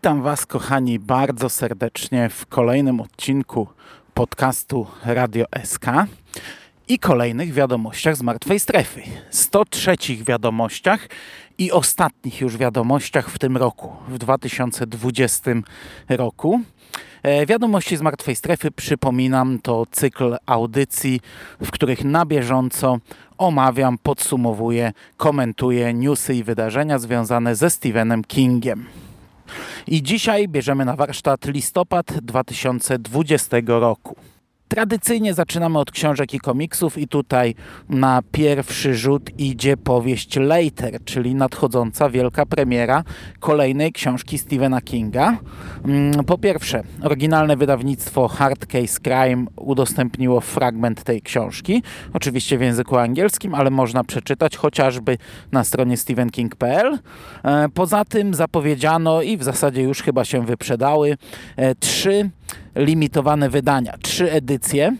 Witam Was, kochani, bardzo serdecznie w kolejnym odcinku podcastu Radio SK i kolejnych wiadomościach z martwej strefy. 103 wiadomościach i ostatnich już wiadomościach w tym roku, w 2020 roku. E, wiadomości z martwej strefy, przypominam, to cykl audycji, w których na bieżąco omawiam, podsumowuję, komentuję newsy i wydarzenia związane ze Stephenem Kingiem. I dzisiaj bierzemy na warsztat listopad 2020 roku. Tradycyjnie zaczynamy od książek i komiksów i tutaj na pierwszy rzut idzie powieść Later, czyli nadchodząca wielka premiera kolejnej książki Stephena Kinga. Mm, po pierwsze, oryginalne wydawnictwo Hard Case Crime udostępniło fragment tej książki, oczywiście w języku angielskim, ale można przeczytać chociażby na stronie stephenking.pl. E, poza tym zapowiedziano i w zasadzie już chyba się wyprzedały e, trzy limitowane wydania, trzy edycje.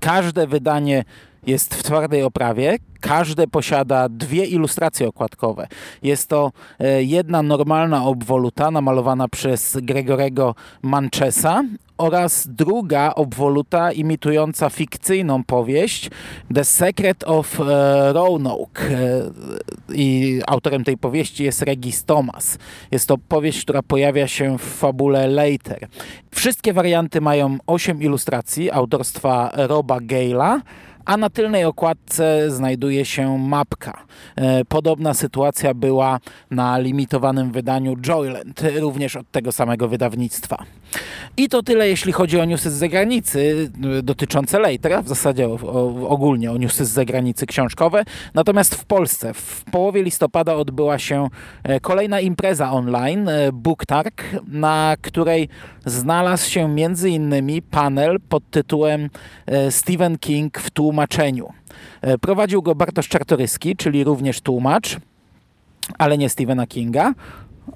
Każde wydanie jest w twardej oprawie. Każde posiada dwie ilustracje okładkowe. Jest to e, jedna normalna obwoluta namalowana przez Gregorego Manchesa oraz druga obwoluta imitująca fikcyjną powieść The Secret of e, Roanoke. E, I autorem tej powieści jest Regis Thomas. Jest to powieść, która pojawia się w fabule Later. Wszystkie warianty mają 8 ilustracji autorstwa Roba Gale'a a na tylnej okładce znajduje się mapka. E, podobna sytuacja była na limitowanym wydaniu Joyland, również od tego samego wydawnictwa. I to tyle, jeśli chodzi o newsy z zagranicy e, dotyczące Latera, w zasadzie o, o, ogólnie o newsy z zagranicy książkowe. Natomiast w Polsce w połowie listopada odbyła się e, kolejna impreza online, Booktark, na której znalazł się między innymi panel pod tytułem Stephen King w tłumie tłumaczeniu. E, prowadził go Bartosz Czartoryski, czyli również tłumacz, ale nie Stephena Kinga.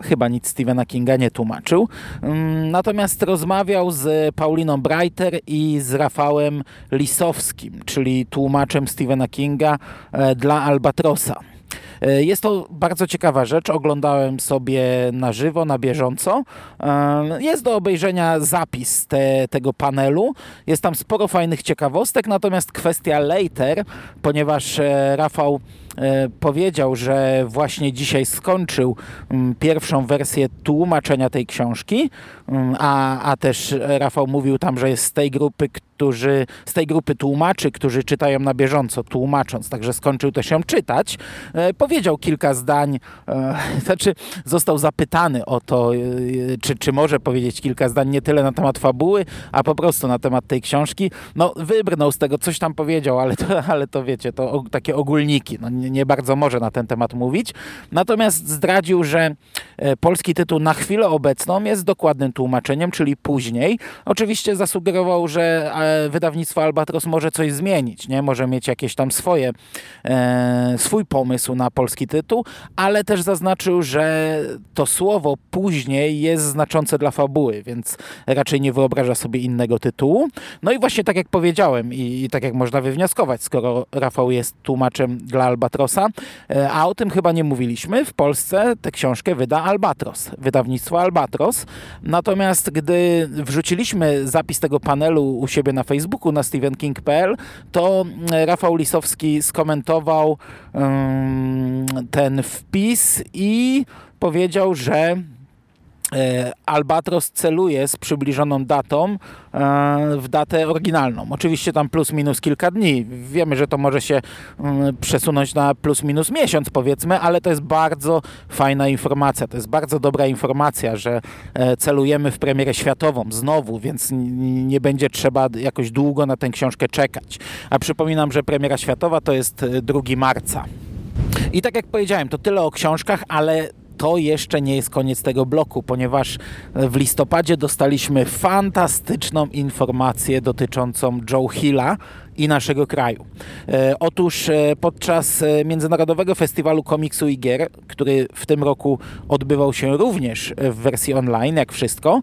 Chyba nic Stephena Kinga nie tłumaczył. Mm, natomiast rozmawiał z Pauliną Breiter i z Rafałem Lisowskim, czyli tłumaczem Stephena Kinga e, dla Albatrosa. E, jest to bardzo ciekawa rzecz. Oglądałem sobie na żywo, na bieżąco. Jest do obejrzenia zapis te, tego panelu. Jest tam sporo fajnych ciekawostek, natomiast kwestia later, ponieważ e, Rafał powiedział, że właśnie dzisiaj skończył mm, pierwszą wersję tłumaczenia tej książki, mm, a, a też Rafał mówił tam, że jest z tej grupy, którzy, z tej grupy tłumaczy, którzy czytają na bieżąco, tłumacząc, także skończył też ją czytać, e, powiedział kilka zdań, e, znaczy został zapytany o to, e, czy, czy może powiedzieć kilka zdań nie tyle na temat fabuły, a po prostu na temat tej książki. No wybrnął z tego, coś tam powiedział, ale to, ale to wiecie, to takie ogólniki, no, nie, bardzo może na ten temat mówić. Natomiast zdradził, że polski tytuł na chwilę obecną jest dokładnym tłumaczeniem, czyli później. Oczywiście zasugerował, że wydawnictwo Albatros może coś zmienić, nie? Może mieć jakieś tam swoje, e, swój pomysł na polski tytuł, ale też zaznaczył, że to słowo później jest znaczące dla fabuły, więc raczej nie wyobraża sobie innego tytułu. No i właśnie tak jak powiedziałem i, i tak jak można wywnioskować, skoro Rafał jest tłumaczem dla Albatrosa, e, a o tym chyba nie mówiliśmy, w Polsce tę książkę wyda Albatros, wydawnictwo Albatros. Natomiast gdy wrzuciliśmy zapis tego panelu u siebie na Facebooku, na stephenking.pl, to mm, Rafał Lisowski skomentował ten wpis i powiedział, że E, Albatros celuje z przybliżoną datą e, w datę oryginalną. Oczywiście tam plus minus kilka dni. Wiemy, że to może się mm, przesunąć na plus minus miesiąc powiedzmy, ale to jest bardzo fajna informacja. To jest bardzo dobra informacja, że e, celujemy w premierę światową znowu, więc nie będzie trzeba jakoś długo na tę książkę czekać. A przypominam, że premiera światowa to jest 2 marca. I tak jak powiedziałem, to tyle o książkach, ale to jeszcze nie jest koniec tego bloku, ponieważ w listopadzie dostaliśmy fantastyczną informację dotyczącą Joe Hilla i naszego kraju. E, otóż e, podczas e, Międzynarodowego Festiwalu Komiksu i Gier, który w tym roku odbywał się również w wersji online, jak wszystko,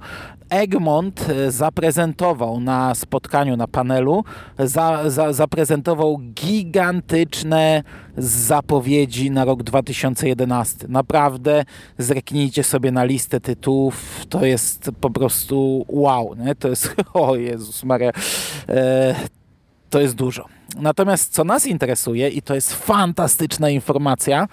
Egmont zaprezentował na spotkaniu, na panelu, za, za, zaprezentował gigantyczne zapowiedzi na rok 2011. Naprawdę zreknijcie sobie na listę tytułów, to jest po prostu wow, nie? to jest, o Jezus Maria, e, to jest dużo. Natomiast co nas interesuje, i to jest fantastyczna informacja,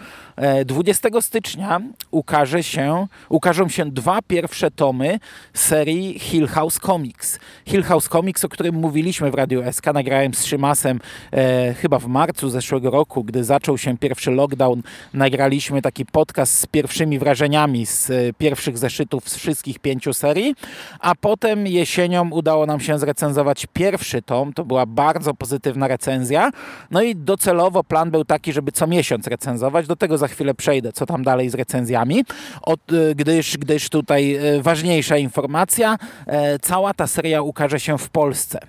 20 e, stycznia ukaże się, ukażą się dwa pierwsze tomy serii Hill House Comics. Hill House Comics, o którym mówiliśmy w Radio SK, nagrałem z Szymasem e, chyba w marcu zeszłego roku, gdy zaczął się pierwszy lockdown, nagraliśmy taki podcast z pierwszymi wrażeniami z e, pierwszych zeszytów z wszystkich pięciu serii, a potem jesienią udało nam się zrecenzować pierwszy tom, to była bardzo pozytywna recenzja, no i docelowo plan był taki, żeby co miesiąc recenzować, do tego za chwilę przejdę, co tam dalej z recenzjami, Od, y, gdyż, gdyż tutaj y, ważniejsza informacja, e, cała ta seria ukaże się w Polsce.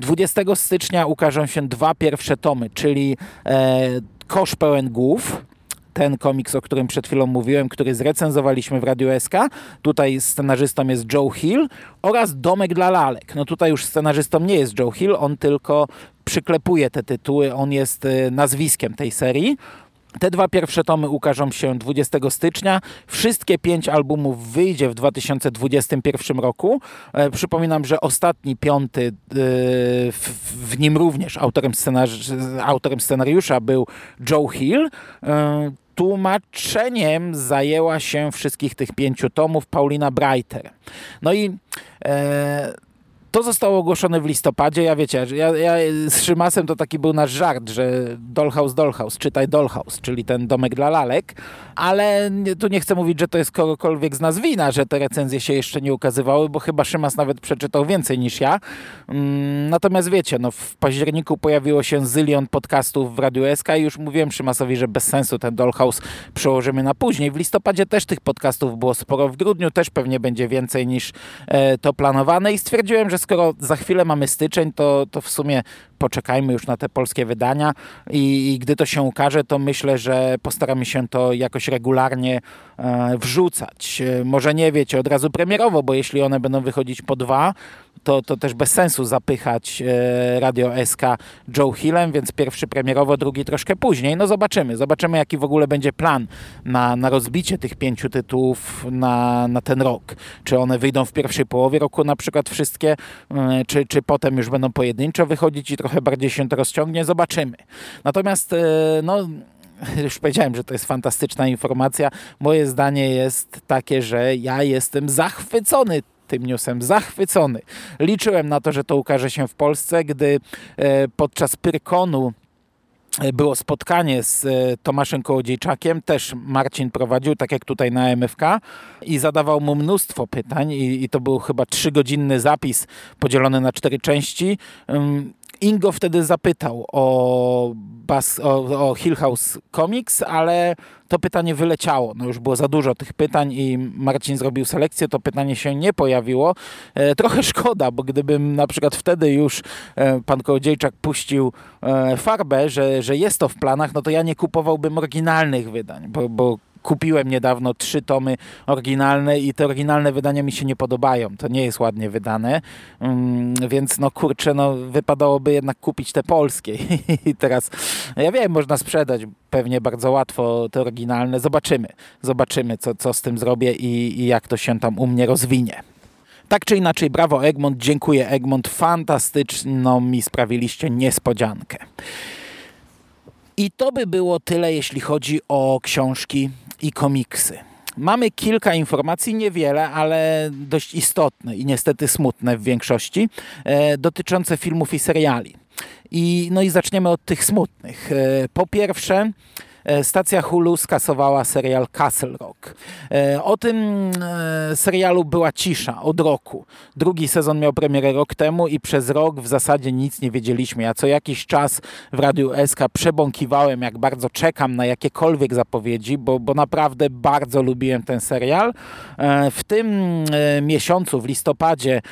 20 stycznia ukażą się dwa pierwsze tomy, czyli e, Kosz pełen głów, ten komiks, o którym przed chwilą mówiłem, który zrecenzowaliśmy w Radio SK. Tutaj scenarzystą jest Joe Hill oraz Domek dla lalek. No tutaj już scenarzystą nie jest Joe Hill, on tylko przyklepuje te tytuły, on jest y, nazwiskiem tej serii. Te dwa pierwsze tomy ukażą się 20 stycznia. Wszystkie pięć albumów wyjdzie w 2021 roku. E, przypominam, że ostatni, piąty, e, w, nim również autorem, autorem scenariusza był Joe Hill. E, tłumaczeniem zajęła się wszystkich tych pięciu tomów Paulina Breiter. No i e, to zostało ogłoszone w listopadzie. Ja wiecie, ja, ja z Szymasem to taki był nasz żart, że Dollhouse, Dollhouse, czytaj Dollhouse, czyli ten domek dla lalek, ale tu nie chcę mówić, że to jest kogokolwiek z nas wina, że te recenzje się jeszcze nie ukazywały, bo chyba Szymas nawet przeczytał więcej niż ja. Mm, natomiast wiecie, no w październiku pojawiło się zylion podcastów w Radiu SK i już mówiłem Szymasowi, że bez sensu ten Dollhouse przełożymy na później. W listopadzie też tych podcastów było sporo, w grudniu też pewnie będzie więcej niż e, to planowane i stwierdziłem, że skoro za chwilę mamy styczeń, to, to w sumie poczekajmy już na te polskie wydania i, i gdy to się ukaże, to myślę, że postaramy się to jakoś regularnie e, wrzucać. E, może nie wiecie od razu premierowo, bo jeśli one będą wychodzić po dwa, to, to też bez sensu zapychać e, Radio SK Joe Hillem, więc pierwszy premierowo, drugi troszkę później. No zobaczymy, zobaczymy jaki w ogóle będzie plan na, na rozbicie tych pięciu tytułów na, na ten rok. Czy one wyjdą w pierwszej połowie roku na przykład wszystkie, czy, czy potem już będą pojedynczo wychodzić i trochę bardziej się to rozciągnie, zobaczymy. Natomiast e, no już powiedziałem, że to jest fantastyczna informacja. Moje zdanie jest takie, że ja jestem zachwycony tym newsem zachwycony. Liczyłem na to, że to ukaże się w Polsce, gdy e, podczas Pyrkonu e, było spotkanie z e, Tomaszem Kołodziejczakiem, też Marcin prowadził, tak jak tutaj na MFK i zadawał mu mnóstwo pytań i, i to był chyba trzygodzinny zapis podzielony na cztery części. Ingo wtedy zapytał o, Bas, o, o Hill House Comics, ale to pytanie wyleciało. No już było za dużo tych pytań i Marcin zrobił selekcję, to pytanie się nie pojawiło. E, trochę szkoda, bo gdybym na przykład wtedy już e, pan Kołodziejczak puścił e, farbę, że, że jest to w planach, no to ja nie kupowałbym oryginalnych wydań, bo, bo kupiłem niedawno trzy tomy oryginalne i te oryginalne wydania mi się nie podobają. To nie jest ładnie wydane, mm, więc no kurczę, no wypadałoby jednak kupić te polskie. I teraz, ja wiem, można sprzedać pewnie bardzo łatwo te oryginalne. Zobaczymy, zobaczymy co, co z tym zrobię i, i jak to się tam u mnie rozwinie. Tak czy inaczej, brawo Egmont, dziękuję Egmont, fantastyczną mi sprawiliście niespodziankę. I to by było tyle, jeśli chodzi o książki i komiksy. mamy kilka informacji, niewiele, ale dość istotne i niestety smutne w większości, e, dotyczące filmów i seriali. I, no i zaczniemy od tych smutnych. E, po pierwsze, stacja Hulu skasowała serial Castle Rock. E, o tym e, serialu była cisza od roku. Drugi sezon miał premierę rok temu i przez rok w zasadzie nic nie wiedzieliśmy. Ja co jakiś czas w Radiu SK przebąkiwałem, jak bardzo czekam na jakiekolwiek zapowiedzi, bo, bo naprawdę bardzo lubiłem ten serial. W tym miesiącu, w listopadzie,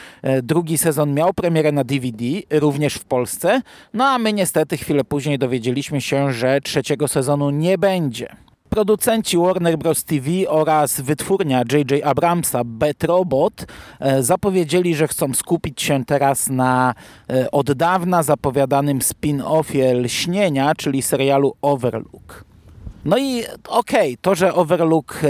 drugi sezon miał premierę na DVD, również w Polsce. No a my niestety chwilę później dowiedzieliśmy się, że trzeciego sezonu nie nie będzie. Producenci Warner Bros. TV oraz wytwórnia J.J. Abramsa Bet Robot e, zapowiedzieli, że chcą skupić się teraz na e, od dawna zapowiadanym spin-offie Lśnienia, czyli serialu Overlook. No i okej, okay, to, że Overlook e,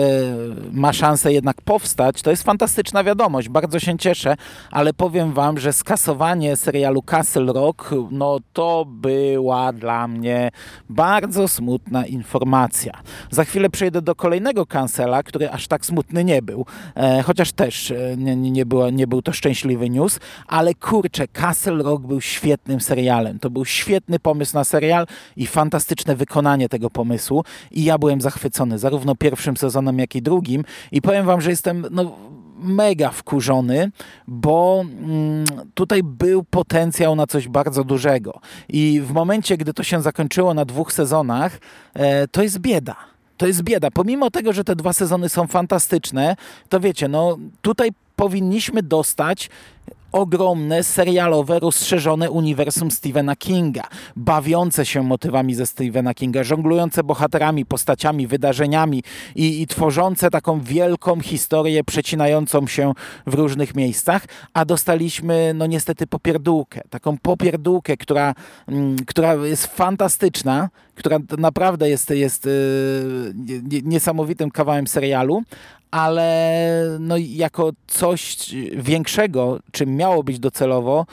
ma szansę jednak powstać, to jest fantastyczna wiadomość, bardzo się cieszę, ale powiem wam, że skasowanie serialu Castle Rock, no to była dla mnie bardzo smutna informacja. Za chwilę przejdę do kolejnego cancela, który aż tak smutny nie był, e, chociaż też e, nie, nie, było, nie był to szczęśliwy news, ale kurczę, Castle Rock był świetnym serialem. To był świetny pomysł na serial i fantastyczne wykonanie tego pomysłu i ja byłem zachwycony zarówno pierwszym sezonem, jak i drugim i powiem wam, że jestem no, mega wkurzony, bo mm, tutaj był potencjał na coś bardzo dużego i w momencie, gdy to się zakończyło na dwóch sezonach, e, to jest bieda. To jest bieda. Pomimo tego, że te dwa sezony są fantastyczne, to wiecie, no tutaj powinniśmy dostać ogromne, serialowe, rozszerzone uniwersum Stephena Kinga, bawiące się motywami ze Stephena Kinga, żonglujące bohaterami, postaciami, wydarzeniami i, i tworzące taką wielką historię przecinającą się w różnych miejscach, a dostaliśmy no niestety popierdółkę, taką popierdółkę, która, mm, która jest fantastyczna, która naprawdę jest, jest yy, niesamowitym kawałem serialu, ale no jako coś większego, czym miało być docelowo,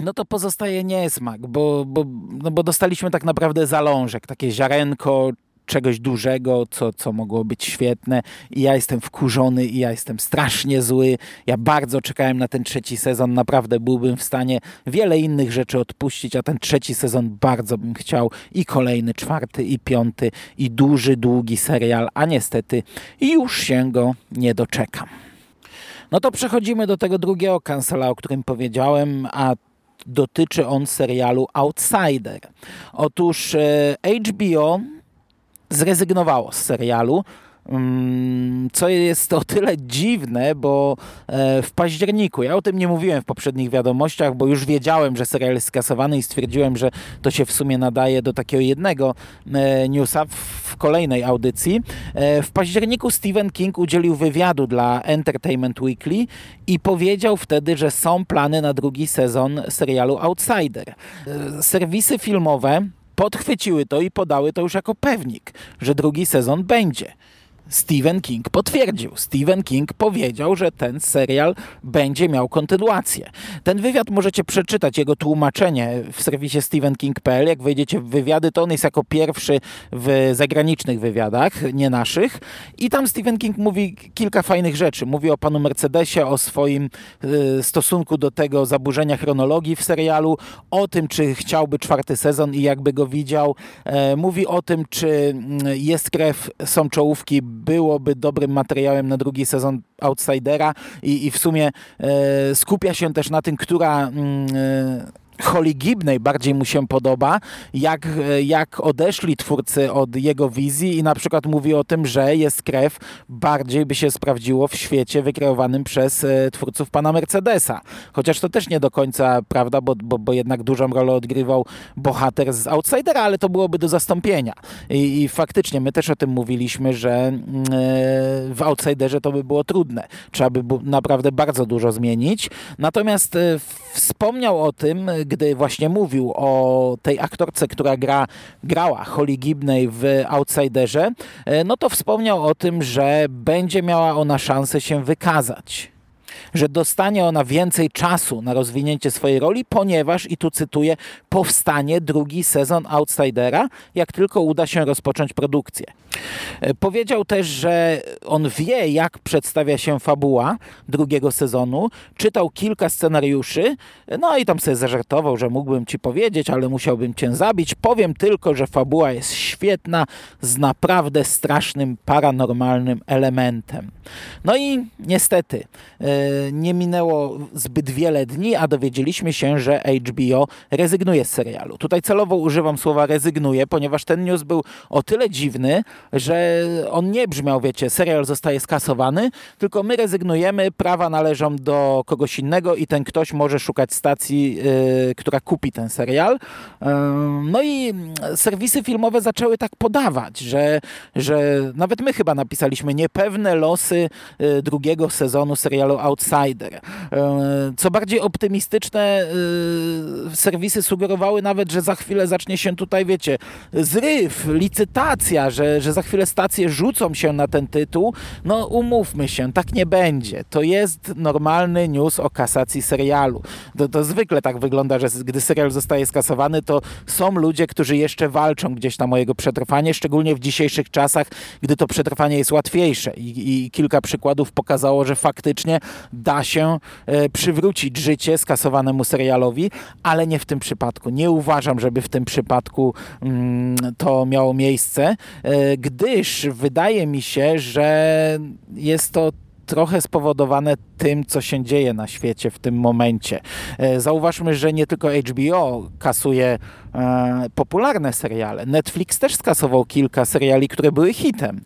no to pozostaje niesmak, bo, bo, no bo dostaliśmy tak naprawdę zalążek, takie ziarenko czegoś dużego, co, co mogło być świetne i ja jestem wkurzony i ja jestem strasznie zły. Ja bardzo czekałem na ten trzeci sezon, naprawdę byłbym w stanie wiele innych rzeczy odpuścić, a ten trzeci sezon bardzo bym chciał i kolejny, czwarty i piąty i duży, długi serial, a niestety już się go nie doczekam. No to przechodzimy do tego drugiego kancela, o którym powiedziałem, a dotyczy on serialu Outsider. Otóż e, HBO zrezygnowało z serialu. Mm, co jest o tyle dziwne, bo e, w październiku, ja o tym nie mówiłem w poprzednich wiadomościach, bo już wiedziałem, że serial jest skasowany i stwierdziłem, że to się w sumie nadaje do takiego jednego e, newsa w kolejnej audycji. E, w październiku Stephen King udzielił wywiadu dla Entertainment Weekly i powiedział wtedy, że są plany na drugi sezon serialu Outsider. Serwisy filmowe podchwyciły to i podały to już jako pewnik, że drugi sezon będzie. Stephen King potwierdził. Stephen King powiedział, że ten serial będzie miał kontynuację. Ten wywiad możecie przeczytać, jego tłumaczenie w serwisie stephenking.pl. Jak wejdziecie w wywiady, to on jest jako pierwszy w zagranicznych wywiadach, nie naszych. I tam Stephen King mówi kilka fajnych rzeczy. Mówi o panu Mercedesie, o swoim y, stosunku do tego zaburzenia chronologii w serialu, o tym, czy chciałby czwarty sezon i jakby go widział. E, mówi o tym, czy mm, jest krew, są czołówki byłoby dobrym materiałem na drugi sezon Outsidera i, i w sumie e, skupia się też na tym, która mm, e, Holly Gibney bardziej mu się podoba, jak, jak odeszli twórcy od jego wizji i na przykład mówi o tym, że jest krew bardziej by się sprawdziło w świecie wykreowanym przez e, twórców pana Mercedesa. Chociaż to też nie do końca prawda, bo, bo, bo jednak dużą rolę odgrywał bohater z Outsidera, ale to byłoby do zastąpienia. I, i faktycznie my też o tym mówiliśmy, że mm, e, w Outsiderze to by było trudne. Trzeba by naprawdę bardzo dużo zmienić. Natomiast e, wspomniał o tym, gdy właśnie mówił o tej aktorce, która gra, grała Holly Gibney w Outsiderze, e, no to wspomniał o tym, że będzie miała ona szansę się wykazać. Że dostanie ona więcej czasu na rozwinięcie swojej roli, ponieważ, i tu cytuję, powstanie drugi sezon Outsidera, jak tylko uda się rozpocząć produkcję. E, powiedział też, że on wie, jak przedstawia się fabuła drugiego sezonu, czytał kilka scenariuszy, no i tam sobie zażartował, że mógłbym ci powiedzieć, ale musiałbym cię zabić. Powiem tylko, że fabuła jest świetna, z naprawdę strasznym, paranormalnym elementem. No i niestety, e, nie minęło zbyt wiele dni, a dowiedzieliśmy się, że HBO rezygnuje z serialu. Tutaj celowo używam słowa rezygnuje, ponieważ ten news był o tyle dziwny, że on nie brzmiał, wiecie, serial zostaje skasowany, tylko my rezygnujemy, prawa należą do kogoś innego i ten ktoś może szukać stacji, yy, która kupi ten serial. Yy, no i serwisy filmowe zaczęły tak podawać, że, że nawet my chyba napisaliśmy niepewne losy yy, drugiego sezonu serialu Outsider. Yy, co bardziej optymistyczne yy, serwisy sugerowały nawet, że za chwilę zacznie się tutaj, wiecie, zryw, licytacja, że, że za chwilę stacje rzucą się na ten tytuł. No umówmy się, tak nie będzie. To jest normalny news o kasacji serialu. To, to zwykle tak wygląda, że gdy serial zostaje skasowany, to są ludzie, którzy jeszcze walczą gdzieś tam o jego przetrwanie, szczególnie w dzisiejszych czasach, gdy to przetrwanie jest łatwiejsze. I, i kilka przykładów pokazało, że faktycznie da się e, przywrócić życie skasowanemu serialowi, ale nie w tym przypadku. Nie uważam, żeby w tym przypadku mm, to miało miejsce, e, gdyż wydaje mi się, że jest to trochę spowodowane tym, co się dzieje na świecie w tym momencie. E, zauważmy, że nie tylko HBO kasuje popularne seriale. Netflix też skasował kilka seriali, które były hitem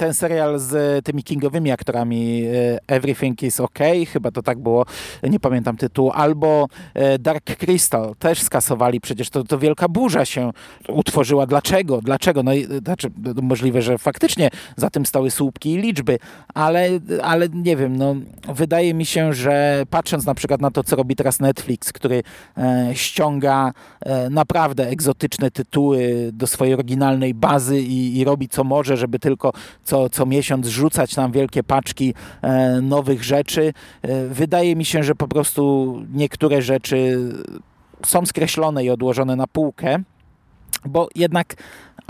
ten serial z tymi kingowymi aktorami e, Everything is OK, chyba to tak było, nie pamiętam tytułu, albo e, Dark Crystal też skasowali, przecież to, to wielka burza się utworzyła. Dlaczego? Dlaczego? No, znaczy, możliwe, że faktycznie za tym stały słupki i liczby, ale, ale nie wiem, no, wydaje mi się, że patrząc na przykład na to, co robi teraz Netflix, który e, ściąga e, naprawdę egzotyczne tytuły do swojej oryginalnej bazy i, i robi co może, żeby tylko co, co miesiąc rzucać nam wielkie paczki e, nowych rzeczy. E, wydaje mi się, że po prostu niektóre rzeczy są skreślone i odłożone na półkę, bo jednak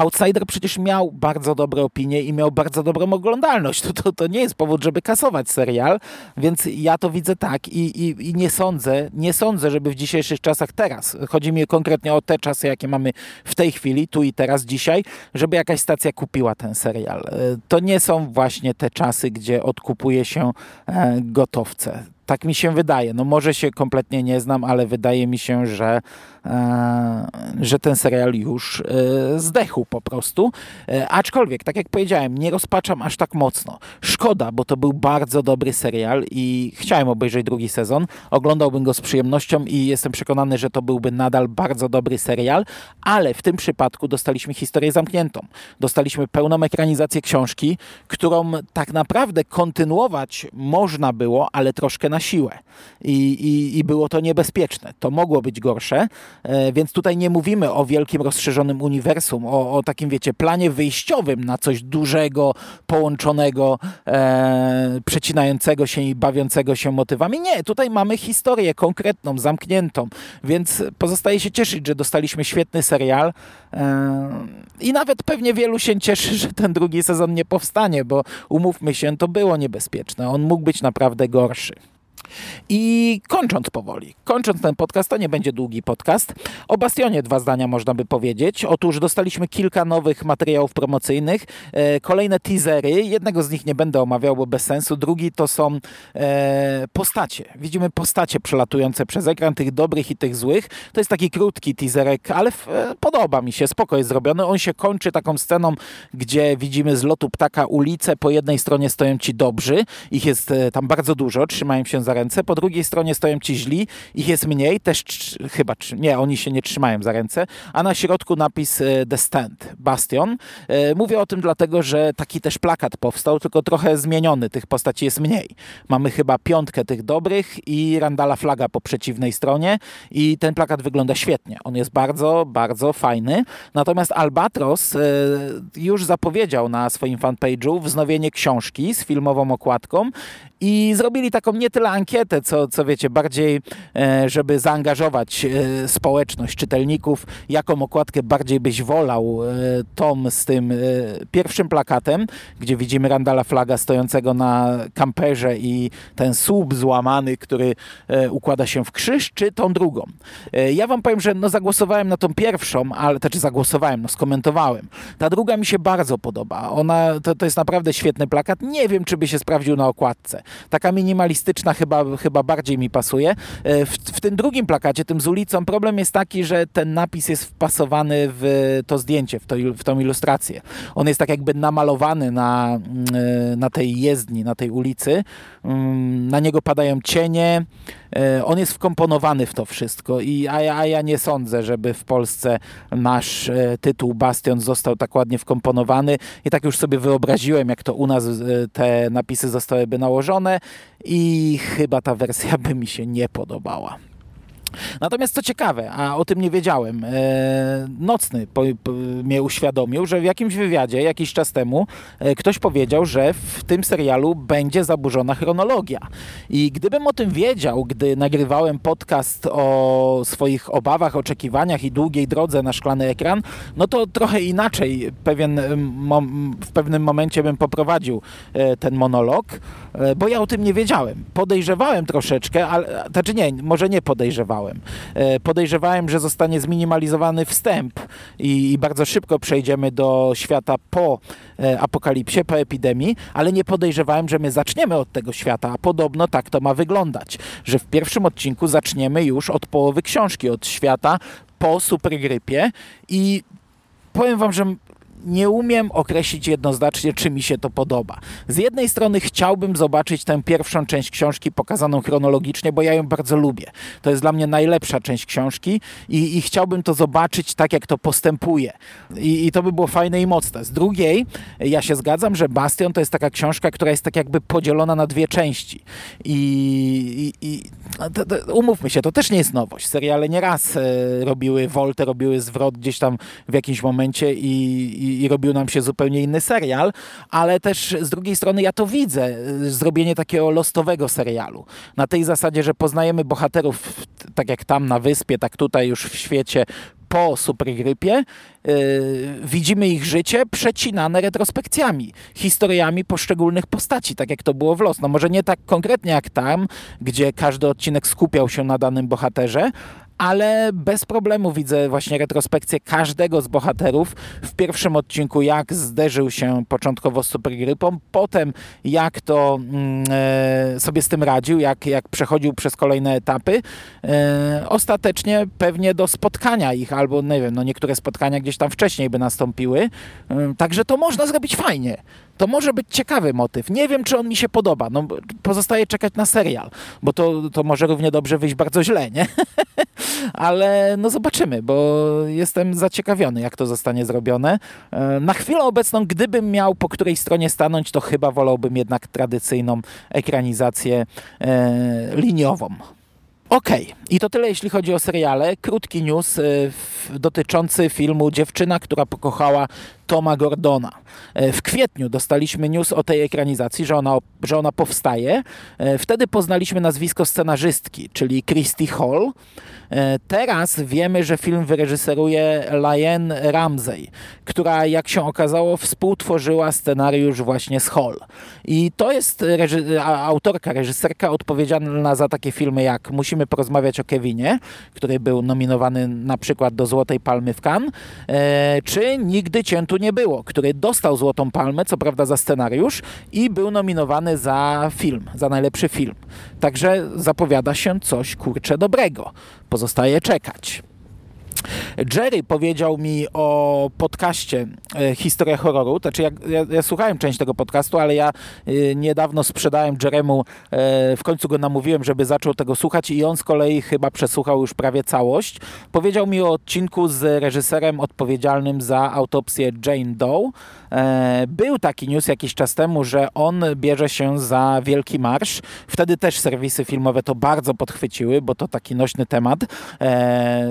Outsider przecież miał bardzo dobre opinie i miał bardzo dobrą oglądalność. To, to, to nie jest powód, żeby kasować serial, więc ja to widzę tak i, i, i nie sądzę, nie sądzę, żeby w dzisiejszych czasach teraz, chodzi mi konkretnie o te czasy, jakie mamy w tej chwili, tu i teraz, dzisiaj, żeby jakaś stacja kupiła ten serial. E, to nie są właśnie te czasy, gdzie odkupuje się e, gotowce. Tak mi się wydaje. No może się kompletnie nie znam, ale wydaje mi się, że, e, że ten serial już e, zdechł po prostu. E, aczkolwiek, tak jak powiedziałem, nie rozpaczam aż tak mocno. Szkoda, bo to był bardzo dobry serial i chciałem obejrzeć drugi sezon. Oglądałbym go z przyjemnością i jestem przekonany, że to byłby nadal bardzo dobry serial, ale w tym przypadku dostaliśmy historię zamkniętą. Dostaliśmy pełną ekranizację książki, którą tak naprawdę kontynuować można było, ale troszkę na siłę. I, i, i było to niebezpieczne. To mogło być gorsze, e, więc tutaj nie mówimy o wielkim rozszerzonym uniwersum, o, o takim, wiecie, planie wyjściowym na coś dużego, połączonego, e, przecinającego się i bawiącego się motywami. Nie, tutaj mamy historię konkretną, zamkniętą, więc pozostaje się cieszyć, że dostaliśmy świetny serial e, i nawet pewnie wielu się cieszy, że ten drugi sezon nie powstanie, bo umówmy się, to było niebezpieczne. On mógł być naprawdę gorszy. I kończąc powoli, kończąc ten podcast, to nie będzie długi podcast. O Bastionie dwa zdania można by powiedzieć. Otóż dostaliśmy kilka nowych materiałów promocyjnych, e, kolejne teasery. Jednego z nich nie będę omawiał, bo bez sensu. Drugi to są e, postacie. Widzimy postacie przelatujące przez ekran, tych dobrych i tych złych. To jest taki krótki teaserek, ale e, podoba mi się, spoko jest zrobiony. On się kończy taką sceną, gdzie widzimy z lotu ptaka ulicę. Po jednej stronie stoją ci dobrzy, ich jest tam bardzo dużo, trzymają się za ręce, po drugiej stronie stoją ci źli, ich jest mniej, też chyba, nie, oni się nie trzymają za ręce, a na środku napis e, The Stand, Bastion. E, mówię o tym dlatego, że taki też plakat powstał, tylko trochę zmieniony, tych postaci jest mniej. Mamy chyba piątkę tych dobrych i Randala Flaga po przeciwnej stronie i ten plakat wygląda świetnie. On jest bardzo, bardzo fajny. Natomiast Albatros e, już zapowiedział na swoim fanpage'u wznowienie książki z filmową okładką i zrobili taką nie tyle ankietę, co, co wiecie, bardziej, e, żeby zaangażować e, społeczność czytelników, jaką okładkę bardziej byś wolał. E, tom z tym pierwszym plakatem, gdzie widzimy Randala Flaga stojącego na kamperze i ten słup złamany, który układa się w krzyż, czy tą drugą. Ja wam powiem, że no zagłosowałem na tą pierwszą, ale to czy zagłosowałem, no skomentowałem. Ta druga mi się bardzo podoba. Ona, to, to jest naprawdę świetny plakat. Nie wiem, czy by się sprawdził na okładce. Taka minimalistyczna chyba, chyba bardziej mi pasuje. E, w, w tym drugim plakacie, tym z ulicą, problem jest taki, że ten napis jest wpasowany w to zdjęcie, w, to, w tą ilustrację. On jest tak jakby namalowany na, mm, e, na tej jezdni, na tej ulicy. Mm, na niego padają cienie. E, on jest wkomponowany w to wszystko, i, a, ja, a ja nie sądzę, żeby w Polsce nasz tytuł Bastion został tak ładnie wkomponowany. I tak już sobie wyobraziłem, jak to u nas te napisy zostałyby nałożone i chyba ta wersja by mi się nie podobała. Natomiast co ciekawe, a o tym nie wiedziałem, e, Nocny po, po, mnie uświadomił, że w jakimś wywiadzie jakiś czas temu e, ktoś powiedział, że w tym serialu będzie zaburzona chronologia. I gdybym o tym wiedział, gdy nagrywałem podcast o swoich obawach, oczekiwaniach i długiej drodze na szklany ekran, no to trochę inaczej pewien, w pewnym momencie bym poprowadził e, ten monolog, e, bo ja o tym nie wiedziałem. Podejrzewałem troszeczkę, ale, znaczy nie, może nie podejrzewałem, podejrzewałem. E, podejrzewałem, że zostanie zminimalizowany wstęp i, i bardzo szybko przejdziemy do świata po e, apokalipsie, po epidemii, ale nie podejrzewałem, że my zaczniemy od tego świata, a podobno tak to ma wyglądać, że w pierwszym odcinku zaczniemy już od połowy książki, od świata po supergrypie i powiem wam, że nie umiem określić jednoznacznie, czy mi się to podoba. Z jednej strony chciałbym zobaczyć tę pierwszą część książki pokazaną chronologicznie, bo ja ją bardzo lubię. To jest dla mnie najlepsza część książki i, i chciałbym to zobaczyć tak, jak to postępuje. I, I, to by było fajne i mocne. Z drugiej, ja się zgadzam, że Bastion to jest taka książka, która jest tak jakby podzielona na dwie części. I, i to, umówmy się, to też nie jest nowość. Seriale nieraz e, robiły woltę, robiły zwrot gdzieś tam w jakimś momencie i i, robił nam się zupełnie inny serial, ale też z drugiej strony ja to widzę, y, zrobienie takiego lostowego serialu. Na tej zasadzie, że poznajemy bohaterów tak jak tam na wyspie, tak tutaj już w świecie po supergrypie yy, widzimy ich życie przecinane retrospekcjami, historiami poszczególnych postaci, tak jak to było w Los. No może nie tak konkretnie jak tam, gdzie każdy odcinek skupiał się na danym bohaterze, ale bez problemu widzę właśnie retrospekcję każdego z bohaterów. W pierwszym odcinku, jak zderzył się początkowo z supergrypą, potem jak to mm, e, sobie z tym radził, jak, jak przechodził przez kolejne etapy. E, ostatecznie pewnie do spotkania ich, albo nie wiem, no niektóre spotkania gdzieś tam wcześniej by nastąpiły. E, także to można zrobić fajnie to może być ciekawy motyw. Nie wiem, czy on mi się podoba. No, pozostaje czekać na serial, bo to, to może równie dobrze wyjść bardzo źle, nie? Ale no zobaczymy, bo jestem zaciekawiony, jak to zostanie zrobione. E, na chwilę obecną, gdybym miał po której stronie stanąć, to chyba wolałbym jednak tradycyjną ekranizację e, liniową. Okej, okay. i to tyle jeśli chodzi o seriale. Krótki news y, dotyczący filmu Dziewczyna, która pokochała Toma Gordona. E, w kwietniu dostaliśmy news o tej ekranizacji, że ona, że ona powstaje. E, wtedy poznaliśmy nazwisko scenarzystki, czyli Christy Hall. E, teraz wiemy, że film wyreżyseruje Liane Ramsey, która jak się okazało współtworzyła scenariusz właśnie z Hall. I to jest autorka, reżyserka odpowiedzialna za takie filmy jak Musimy porozmawiać o Kevinie, który był nominowany na przykład do Złotej Palmy w Cannes, czy Nigdy Cię tu nie było, który dostał Złotą Palmę, co prawda za scenariusz i był nominowany za film, za najlepszy film. Także zapowiada się coś kurcze dobrego. Pozostaje czekać. Jerry powiedział mi o podcaście e, Historia Horroru. Znaczy, ja, ja, ja, słuchałem część tego podcastu, ale ja e, niedawno sprzedałem Jeremu, e, w końcu go namówiłem, żeby zaczął tego słuchać i on z kolei chyba przesłuchał już prawie całość. Powiedział mi o odcinku z reżyserem odpowiedzialnym za autopsję Jane Doe. Był taki news jakiś czas temu, że on bierze się za Wielki Marsz. Wtedy też serwisy filmowe to bardzo podchwyciły, bo to taki nośny temat.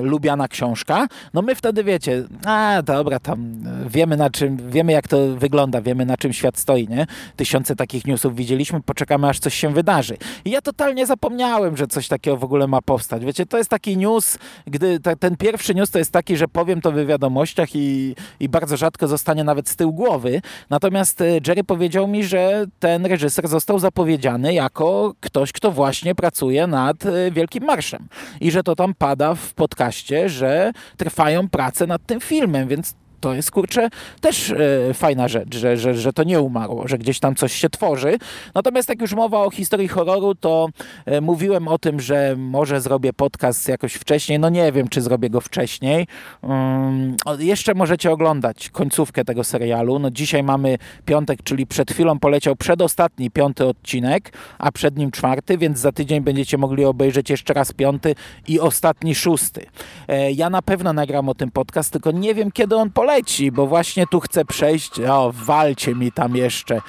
Lubiana książka książka, no my wtedy wiecie, a dobra, tam wiemy na czym, wiemy jak to wygląda, wiemy na czym świat stoi, nie? Tysiące takich newsów widzieliśmy, poczekamy aż coś się wydarzy. I ja totalnie zapomniałem, że coś takiego w ogóle ma powstać. Wiecie, to jest taki news, gdy ta, ten pierwszy news to jest taki, że powiem to w wiadomościach i, i bardzo rzadko zostanie nawet z tyłu głowy. Natomiast e, Jerry powiedział mi, że ten reżyser został zapowiedziany jako ktoś, kto właśnie pracuje nad e, Wielkim Marszem. I że to tam pada w podcaście, że trwają prace nad tym filmem, więc to jest kurczę też e, fajna rzecz, że, że, że to nie umarło, że gdzieś tam coś się tworzy. Natomiast jak już mowa o historii horroru, to e, mówiłem o tym, że może zrobię podcast jakoś wcześniej. No nie wiem, czy zrobię go wcześniej. Um, jeszcze możecie oglądać końcówkę tego serialu. No dzisiaj mamy piątek, czyli przed chwilą poleciał przedostatni piąty odcinek, a przed nim czwarty, więc za tydzień będziecie mogli obejrzeć jeszcze raz piąty i ostatni szósty. E, ja na pewno nagram o tym podcast, tylko nie wiem, kiedy on poleci poleci, bo właśnie tu chcę przejść. O, walcie mi tam jeszcze.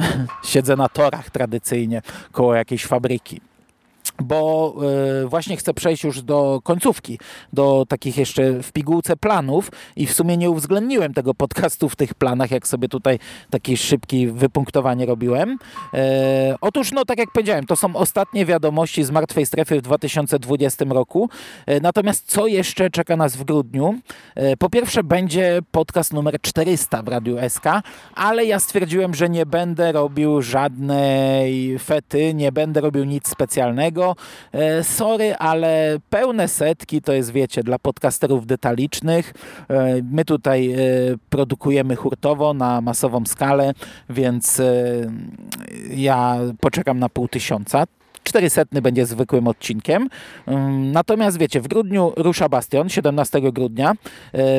Siedzę na torach tradycyjnie koło jakiejś fabryki bo y, właśnie chcę przejść już do końcówki, do takich jeszcze w pigułce planów i w sumie nie uwzględniłem tego podcastu w tych planach, jak sobie tutaj taki szybki wypunktowanie robiłem. E, otóż, no tak jak powiedziałem, to są ostatnie wiadomości z Martwej Strefy w 2020 roku. E, natomiast co jeszcze czeka nas w grudniu? E, po pierwsze będzie podcast numer 400 w Radiu SK, ale ja stwierdziłem, że nie będę robił żadnej fety, nie będę robił nic specjalnego, E, sorry, ale pełne setki to jest, wiecie, dla podcasterów detalicznych. E, my tutaj e, produkujemy hurtowo na masową skalę, więc ja poczekam na pół tysiąca. 400 będzie zwykłym odcinkiem. Natomiast wiecie, w grudniu rusza Bastion, 17 grudnia.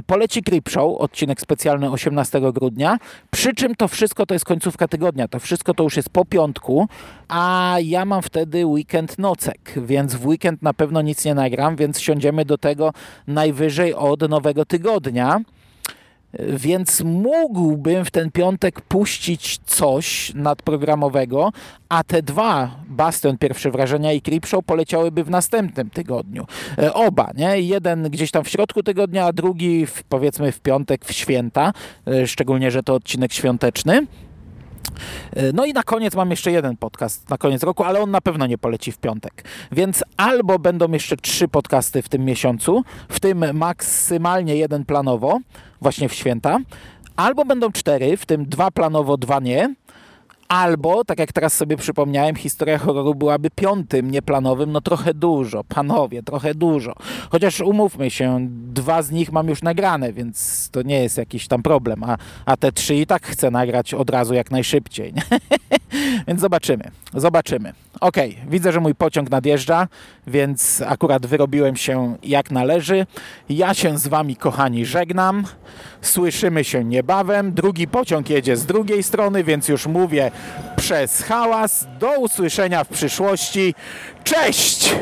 Poleci Creep Show, odcinek specjalny 18 grudnia. Przy czym to wszystko to jest końcówka tygodnia. To wszystko to już jest po piątku, a ja mam wtedy weekend nocek, więc w weekend na pewno nic nie nagram, więc siądziemy do tego najwyżej od nowego tygodnia. Więc mógłbym w ten piątek puścić coś nadprogramowego, a te dwa, Bastion, Pierwsze Wrażenia i Creepshow poleciałyby w następnym tygodniu. E, oba, nie? Jeden gdzieś tam w środku tygodnia, a drugi w, powiedzmy w piątek, w święta, e, szczególnie, że to odcinek świąteczny. E, no i na koniec mam jeszcze jeden podcast na koniec roku, ale on na pewno nie poleci w piątek. Więc albo będą jeszcze trzy podcasty w tym miesiącu, w tym maksymalnie jeden planowo, właśnie w święta, albo będą cztery, w tym dwa planowo, dwa nie, Albo, tak jak teraz sobie przypomniałem, historia horroru byłaby piątym nieplanowym, no trochę dużo, panowie, trochę dużo. Chociaż umówmy się, dwa z nich mam już nagrane, więc to nie jest jakiś tam problem, a, a te trzy i tak chcę nagrać od razu jak najszybciej. więc zobaczymy, zobaczymy. Ok, widzę, że mój pociąg nadjeżdża, więc akurat wyrobiłem się jak należy. Ja się z wami, kochani, żegnam. Słyszymy się niebawem. Drugi pociąg jedzie z drugiej strony, więc już mówię przez hałas. Do usłyszenia w przyszłości. Cześć!